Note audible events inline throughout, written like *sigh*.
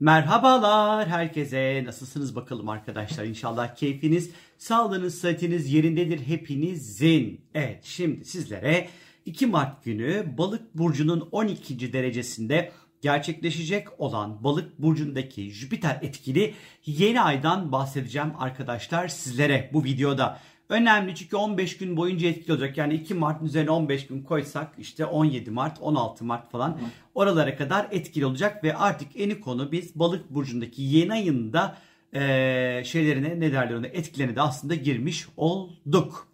Merhabalar herkese. Nasılsınız bakalım arkadaşlar? İnşallah keyfiniz, sağlığınız, sıhhatiniz yerindedir hepinizin. Evet şimdi sizlere 2 Mart günü Balık burcunun 12. derecesinde gerçekleşecek olan Balık burcundaki Jüpiter etkili yeni aydan bahsedeceğim arkadaşlar sizlere bu videoda. Önemli çünkü 15 gün boyunca etkili olacak. Yani 2 Mart'ın üzerine 15 gün koysak işte 17 Mart, 16 Mart falan oralara kadar etkili olacak. Ve artık eni konu biz balık burcundaki yeni ayında e, şeylerine ne derler ona etkilerine de aslında girmiş olduk.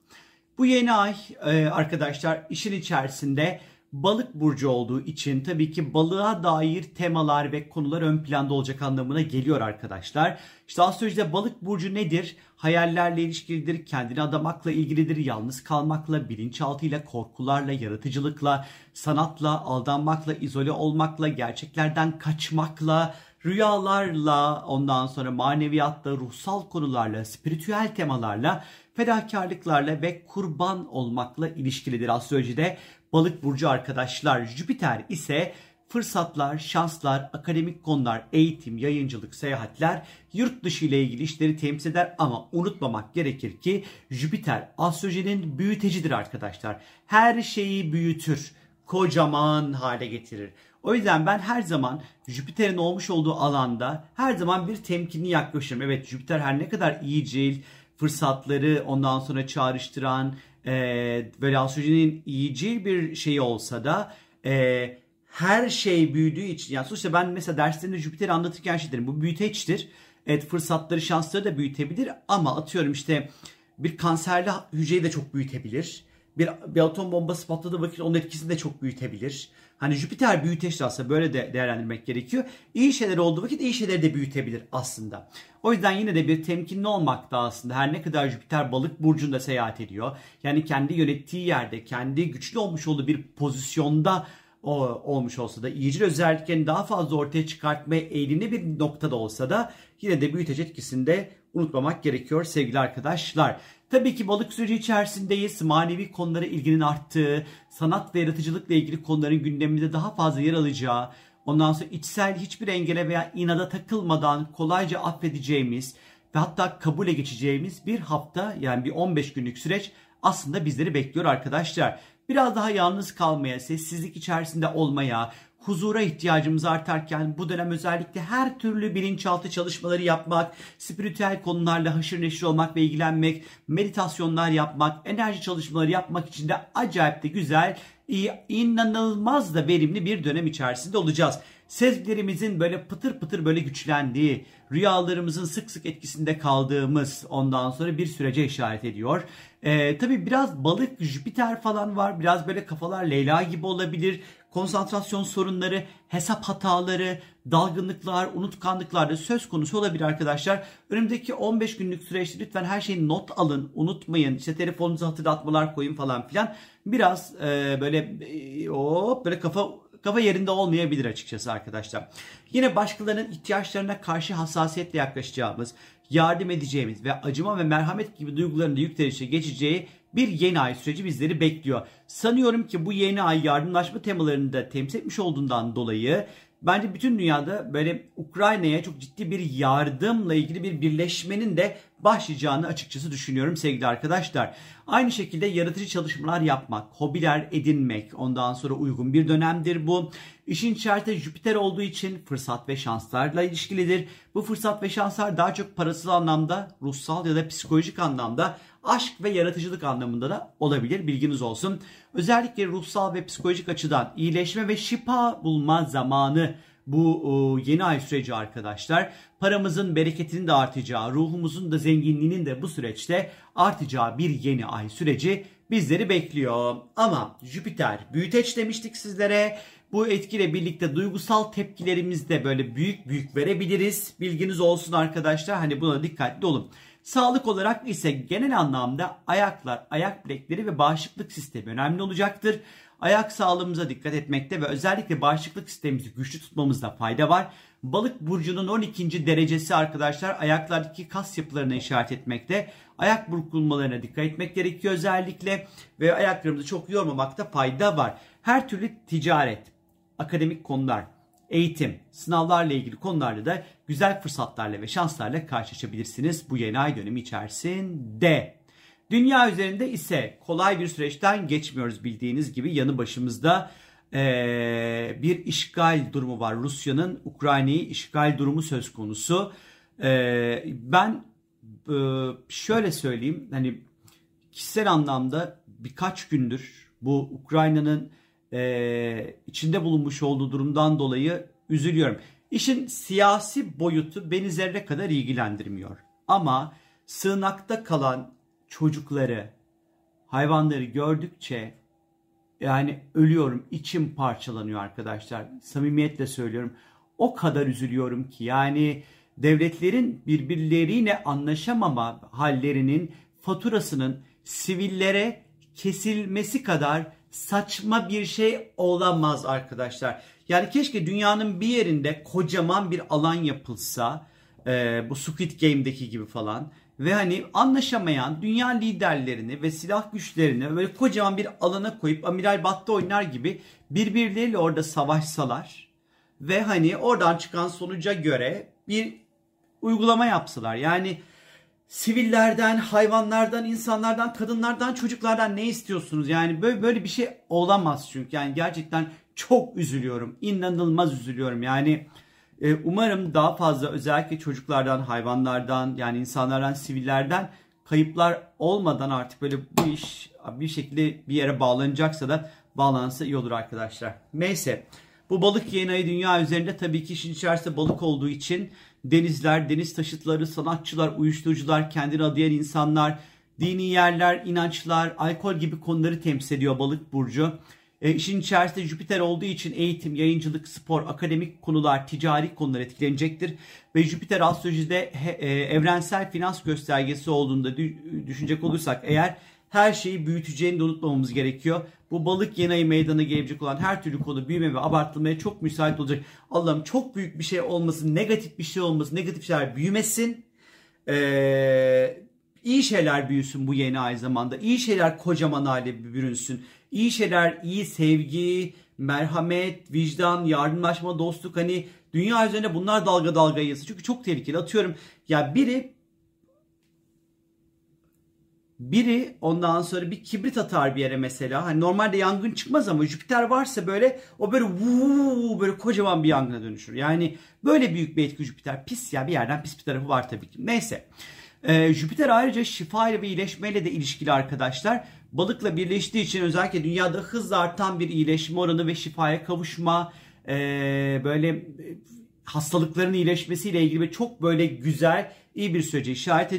Bu yeni ay e, arkadaşlar işin içerisinde balık burcu olduğu için tabii ki balığa dair temalar ve konular ön planda olacak anlamına geliyor arkadaşlar. İşte astrolojide balık burcu nedir? Hayallerle ilişkilidir, kendini adamakla ilgilidir, yalnız kalmakla, bilinçaltıyla, korkularla, yaratıcılıkla, sanatla, aldanmakla, izole olmakla, gerçeklerden kaçmakla, rüyalarla, ondan sonra maneviyatla, ruhsal konularla, spiritüel temalarla, fedakarlıklarla ve kurban olmakla ilişkilidir astrolojide balık burcu arkadaşlar. Jüpiter ise fırsatlar, şanslar, akademik konular, eğitim, yayıncılık, seyahatler, yurt dışı ile ilgili işleri temsil eder ama unutmamak gerekir ki Jüpiter astrolojinin büyütecidir arkadaşlar. Her şeyi büyütür, kocaman hale getirir. O yüzden ben her zaman Jüpiter'in olmuş olduğu alanda her zaman bir temkinli yaklaşırım. Evet Jüpiter her ne kadar iyicil, fırsatları ondan sonra çağrıştıran, e, astrolojinin iyici bir şeyi olsa da e, her şey büyüdüğü için yani sonuçta ben mesela derslerinde Jüpiter'i anlatırken şey derim bu büyüteçtir. Evet fırsatları şansları da büyütebilir ama atıyorum işte bir kanserli hücreyi de çok büyütebilir. Bir, bir atom bombası patladığı vakit onun etkisini de çok büyütebilir. Hani Jüpiter büyüteçli aslında böyle de değerlendirmek gerekiyor. İyi şeyler olduğu vakit iyi şeyleri de büyütebilir aslında. O yüzden yine de bir temkinli olmak da aslında her ne kadar Jüpiter balık burcunda seyahat ediyor. Yani kendi yönettiği yerde, kendi güçlü olmuş olduğu bir pozisyonda o, olmuş olsa da iyicil özelliklerini daha fazla ortaya çıkartmaya eğilimli bir noktada olsa da yine de büyüteç etkisinde unutmamak gerekiyor sevgili arkadaşlar. Tabii ki balık süreci içerisindeyiz. Manevi konulara ilginin arttığı, sanat ve yaratıcılıkla ilgili konuların gündeminde daha fazla yer alacağı, ondan sonra içsel hiçbir engele veya inada takılmadan kolayca affedeceğimiz ve hatta kabule geçeceğimiz bir hafta yani bir 15 günlük süreç aslında bizleri bekliyor arkadaşlar. Biraz daha yalnız kalmaya, sessizlik içerisinde olmaya, huzura ihtiyacımız artarken bu dönem özellikle her türlü bilinçaltı çalışmaları yapmak, spiritüel konularla haşır neşir olmak ve ilgilenmek, meditasyonlar yapmak, enerji çalışmaları yapmak için de acayip de güzel, inanılmaz da verimli bir dönem içerisinde olacağız. Sezgilerimizin böyle pıtır pıtır böyle güçlendiği, rüyalarımızın sık sık etkisinde kaldığımız ondan sonra bir sürece işaret ediyor. Ee, tabii biraz balık, Jüpiter falan var. Biraz böyle kafalar Leyla gibi olabilir konsantrasyon sorunları, hesap hataları, dalgınlıklar, unutkanlıklar da söz konusu olabilir arkadaşlar. Önümüzdeki 15 günlük süreçte lütfen her şeyi not alın, unutmayın. İşte telefonunuza hatırlatmalar koyun falan filan. Biraz e, böyle e, hop böyle kafa kafa yerinde olmayabilir açıkçası arkadaşlar. Yine başkalarının ihtiyaçlarına karşı hassasiyetle yaklaşacağımız, yardım edeceğimiz ve acıma ve merhamet gibi duyguların da yükselişe geçeceği bir yeni ay süreci bizleri bekliyor. Sanıyorum ki bu yeni ay yardımlaşma temalarını da temsil etmiş olduğundan dolayı bence bütün dünyada böyle Ukrayna'ya çok ciddi bir yardımla ilgili bir birleşmenin de başlayacağını açıkçası düşünüyorum sevgili arkadaşlar. Aynı şekilde yaratıcı çalışmalar yapmak, hobiler edinmek ondan sonra uygun bir dönemdir bu. İşin içerisinde Jüpiter olduğu için fırsat ve şanslarla ilişkilidir. Bu fırsat ve şanslar daha çok parasal anlamda, ruhsal ya da psikolojik anlamda aşk ve yaratıcılık anlamında da olabilir. Bilginiz olsun. Özellikle ruhsal ve psikolojik açıdan iyileşme ve şifa bulma zamanı bu yeni ay süreci arkadaşlar. Paramızın bereketinin de artacağı, ruhumuzun da zenginliğinin de bu süreçte artacağı bir yeni ay süreci bizleri bekliyor. Ama Jüpiter büyüteç demiştik sizlere. Bu etkiyle birlikte duygusal tepkilerimiz de böyle büyük büyük verebiliriz. Bilginiz olsun arkadaşlar. Hani buna dikkatli olun. Sağlık olarak ise genel anlamda ayaklar, ayak bilekleri ve bağışıklık sistemi önemli olacaktır. Ayak sağlığımıza dikkat etmekte ve özellikle bağışıklık sistemimizi güçlü tutmamızda fayda var. Balık burcunun 12. derecesi arkadaşlar ayaklardaki kas yapılarına işaret etmekte. Ayak burkulmalarına dikkat etmek gerekiyor özellikle ve ayaklarımızı çok yormamakta fayda var. Her türlü ticaret, akademik konular, eğitim, sınavlarla ilgili konularda da güzel fırsatlarla ve şanslarla karşılaşabilirsiniz bu yeni ay dönemi içerisinde. Dünya üzerinde ise kolay bir süreçten geçmiyoruz bildiğiniz gibi yanı başımızda ee, bir işgal durumu var. Rusya'nın Ukrayna'yı işgal durumu söz konusu. Ee, ben e, şöyle söyleyeyim hani kişisel anlamda birkaç gündür bu Ukrayna'nın e, içinde bulunmuş olduğu durumdan dolayı üzülüyorum. İşin siyasi boyutu beni zerre kadar ilgilendirmiyor. Ama sığınakta kalan çocukları, hayvanları gördükçe yani ölüyorum, içim parçalanıyor arkadaşlar. Samimiyetle söylüyorum. O kadar üzülüyorum ki yani devletlerin birbirleriyle anlaşamama hallerinin faturasının sivillere kesilmesi kadar saçma bir şey olamaz arkadaşlar. Yani keşke dünyanın bir yerinde kocaman bir alan yapılsa e, bu Squid Game'deki gibi falan ve hani anlaşamayan dünya liderlerini ve silah güçlerini böyle kocaman bir alana koyup Amiral Battı oynar gibi birbirleriyle orada savaşsalar ve hani oradan çıkan sonuca göre bir uygulama yapsalar. Yani sivillerden, hayvanlardan, insanlardan, kadınlardan, çocuklardan ne istiyorsunuz? Yani böyle böyle bir şey olamaz çünkü. Yani gerçekten çok üzülüyorum. İnanılmaz üzülüyorum. Yani umarım daha fazla özellikle çocuklardan, hayvanlardan, yani insanlardan, sivillerden kayıplar olmadan artık böyle bu iş bir şekilde bir yere bağlanacaksa da bağlansa iyi olur arkadaşlar. Neyse. Bu balık yayın ayı dünya üzerinde tabii ki işin içerisinde balık olduğu için denizler, deniz taşıtları, sanatçılar, uyuşturucular, kendini adayan insanlar, dini yerler, inançlar, alkol gibi konuları temsil ediyor balık burcu. E, işin içerisinde Jüpiter olduğu için eğitim, yayıncılık, spor, akademik konular, ticari konular etkilenecektir. Ve Jüpiter astrolojide he, e, evrensel finans göstergesi olduğunda düşünecek olursak eğer her şeyi büyüteceğini de unutmamamız gerekiyor. Bu balık yeni ayı meydana gelebilecek olan her türlü konu büyüme ve abartılmaya çok müsait olacak. Allah'ım çok büyük bir şey olmasın, negatif bir şey olmasın, negatif şeyler büyümesin. Ee, iyi şeyler büyüsün bu yeni ay zamanda. İyi şeyler kocaman hale bürünsün. İyi şeyler, iyi sevgi, merhamet, vicdan, yardımlaşma, dostluk hani dünya üzerinde bunlar dalga dalga yayılsın. Çünkü çok tehlikeli. Atıyorum ya biri biri ondan sonra bir kibrit atar bir yere mesela. Hani normalde yangın çıkmaz ama Jüpiter varsa böyle o böyle vuu böyle kocaman bir yangına dönüşür. Yani böyle büyük bir etki Jüpiter. Pis ya bir yerden pis bir tarafı var tabii ki. Neyse. Ee, Jüpiter ayrıca şifa ile ve iyileşmeyle de ilişkili arkadaşlar. Balıkla birleştiği için özellikle dünyada hızla artan bir iyileşme oranı ve şifaya kavuşma ee, böyle hastalıkların iyileşmesiyle ilgili çok böyle güzel iyi bir sürece işaret,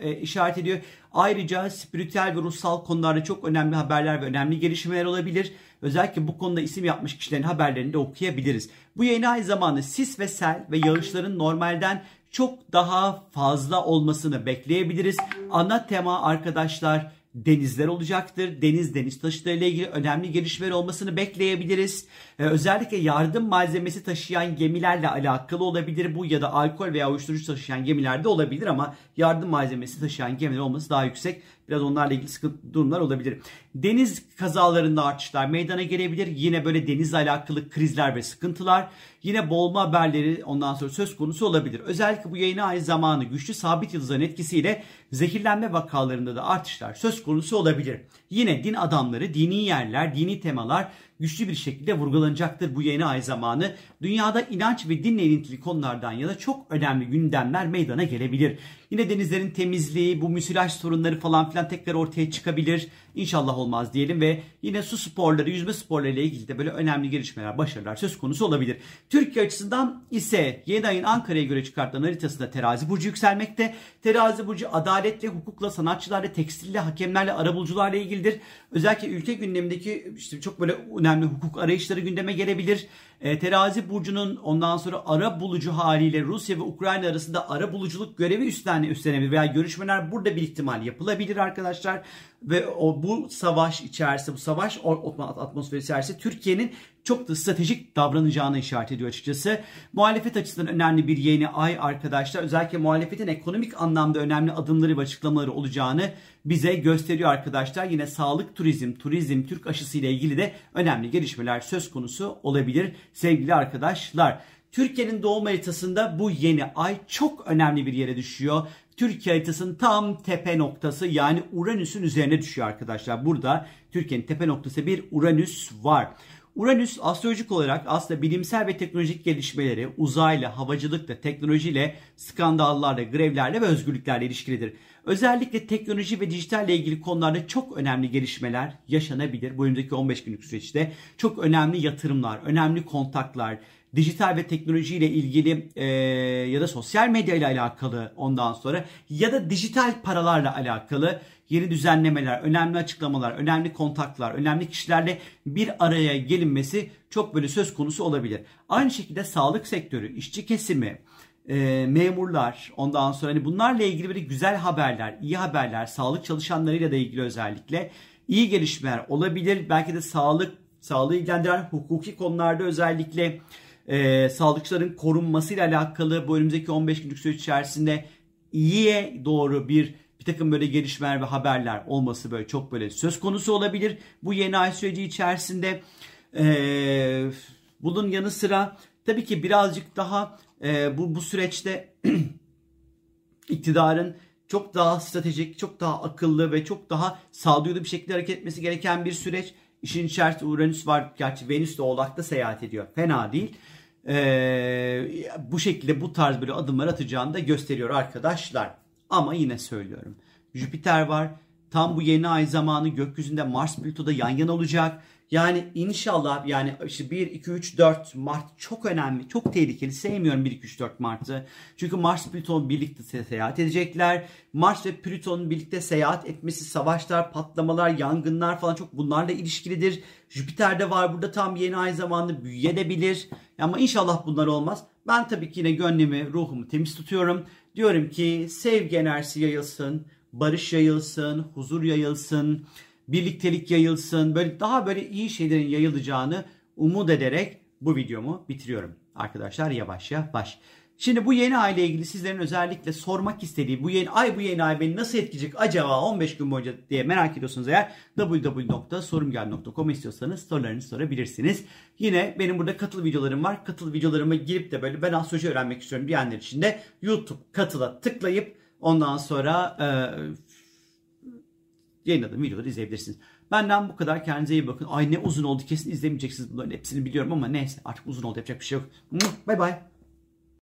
e, işaret ediyor. Ayrıca spiritüel ve ruhsal konularda çok önemli haberler ve önemli gelişmeler olabilir. Özellikle bu konuda isim yapmış kişilerin haberlerini de okuyabiliriz. Bu yayın aynı zamanda sis ve sel ve yağışların normalden çok daha fazla olmasını bekleyebiliriz. Ana tema arkadaşlar denizler olacaktır. Deniz deniz taşıtları ile ilgili önemli gelişmeler olmasını bekleyebiliriz. Ee, özellikle yardım malzemesi taşıyan gemilerle alakalı olabilir bu ya da alkol veya uyuşturucu taşıyan gemilerde olabilir ama yardım malzemesi taşıyan gemiler olması daha yüksek. Biraz onlarla ilgili sıkıntı durumlar olabilir. Deniz kazalarında artışlar meydana gelebilir. Yine böyle denizle alakalı krizler ve sıkıntılar. Yine boğulma haberleri ondan sonra söz konusu olabilir. Özellikle bu yayına aynı zamanı güçlü sabit yıldızların etkisiyle zehirlenme vakalarında da artışlar söz konusu olabilir. Yine din adamları, dini yerler, dini temalar güçlü bir şekilde vurgulanacaktır bu yeni ay zamanı. Dünyada inanç ve dinle ilintili konulardan ya da çok önemli gündemler meydana gelebilir. Yine denizlerin temizliği, bu müsilaj sorunları falan filan tekrar ortaya çıkabilir. İnşallah olmaz diyelim ve yine su sporları, yüzme sporları ile ilgili de böyle önemli gelişmeler, başarılar söz konusu olabilir. Türkiye açısından ise yeni ayın Ankara'ya göre çıkartılan haritasında terazi burcu yükselmekte. Terazi burcu adaletle, hukukla, sanatçılarla, tekstille, hakemlerle, arabulucularla ilgilidir. Özellikle ülke gündemindeki işte çok böyle önemli hukuk arayışları gündeme gelebilir. E, terazi burcunun ondan sonra ara bulucu haliyle Rusya ve Ukrayna arasında ara buluculuk görevi üstlen, üstlenebilir veya görüşmeler burada bir ihtimal yapılabilir arkadaşlar. Ve o bu savaş içerisinde, bu savaş atmosferi içerisinde Türkiye'nin çok da stratejik davranacağını işaret ediyor açıkçası. Muhalefet açısından önemli bir yeni ay arkadaşlar. Özellikle muhalefetin ekonomik anlamda önemli adımları ve açıklamaları olacağını bize gösteriyor arkadaşlar. Yine sağlık, turizm, turizm, Türk aşısı ile ilgili de önemli gelişmeler söz konusu olabilir. Sevgili arkadaşlar. Türkiye'nin doğum haritasında bu yeni ay çok önemli bir yere düşüyor. Türkiye haritasının tam tepe noktası yani Uranüs'ün üzerine düşüyor arkadaşlar. Burada Türkiye'nin tepe noktası bir Uranüs var. Uranüs astrolojik olarak aslında bilimsel ve teknolojik gelişmeleri uzayla, havacılıkla, teknolojiyle, skandallarla, grevlerle ve özgürlüklerle ilişkilidir. Özellikle teknoloji ve dijitalle ilgili konularda çok önemli gelişmeler yaşanabilir. Bu önümüzdeki 15 günlük süreçte çok önemli yatırımlar, önemli kontaklar, dijital ve teknoloji ile ilgili e, ya da sosyal medya ile alakalı ondan sonra ya da dijital paralarla alakalı yeni düzenlemeler, önemli açıklamalar, önemli kontaklar, önemli kişilerle bir araya gelinmesi çok böyle söz konusu olabilir. Aynı şekilde sağlık sektörü, işçi kesimi, e, memurlar, ondan sonra hani bunlarla ilgili böyle güzel haberler, iyi haberler, sağlık çalışanlarıyla da ilgili özellikle iyi gelişmeler olabilir. Belki de sağlık, sağlığı ilgilendiren hukuki konularda özellikle e, sağlıkçıların korunmasıyla alakalı bu önümüzdeki 15 günlük süreç içerisinde iyiye doğru bir bir takım böyle gelişmeler ve haberler olması böyle çok böyle söz konusu olabilir. Bu yeni ay süreci içerisinde e, bunun yanı sıra tabii ki birazcık daha e, bu, bu süreçte *clears throat* iktidarın çok daha stratejik, çok daha akıllı ve çok daha sağduyulu bir şekilde hareket etmesi gereken bir süreç. İşin içerisinde Uranüs var. Gerçi Venüs de Oğlak'ta seyahat ediyor. Fena değil. Ee, bu şekilde bu tarz böyle adımlar atacağını da gösteriyor arkadaşlar. Ama yine söylüyorum. Jüpiter var. Tam bu yeni ay zamanı gökyüzünde Mars Plüto'da yan yana olacak. Yani inşallah yani işte 1, 2, 3, 4 Mart çok önemli. Çok tehlikeli. Sevmiyorum 1, 2, 3, 4 Mart'ı. Çünkü Mars Plüton birlikte seyahat edecekler. Mars ve Plüton'un birlikte seyahat etmesi savaşlar, patlamalar, yangınlar falan çok bunlarla ilişkilidir. Jüpiter de var burada tam yeni ay zamanı büyüyebilir. Ama inşallah bunlar olmaz. Ben tabii ki yine gönlümü, ruhumu temiz tutuyorum. Diyorum ki sevgi enerjisi yayılsın, barış yayılsın, huzur yayılsın birliktelik yayılsın. Böyle daha böyle iyi şeylerin yayılacağını umut ederek bu videomu bitiriyorum. Arkadaşlar yavaş yavaş. Şimdi bu yeni ay ile ilgili sizlerin özellikle sormak istediği bu yeni ay bu yeni ay beni nasıl etkileyecek acaba 15 gün boyunca diye merak ediyorsunuz eğer www.sorumgel.com istiyorsanız sorularınızı sorabilirsiniz. Yine benim burada katıl videolarım var. Katıl videolarıma girip de böyle ben astroloji öğrenmek istiyorum diyenler için de YouTube katıla tıklayıp ondan sonra e, yayınladığım videoları izleyebilirsiniz. Benden bu kadar. Kendinize iyi bakın. Ay ne uzun oldu. Kesin izlemeyeceksiniz bunların hepsini biliyorum ama neyse artık uzun oldu. Yapacak bir şey yok. Bay bay.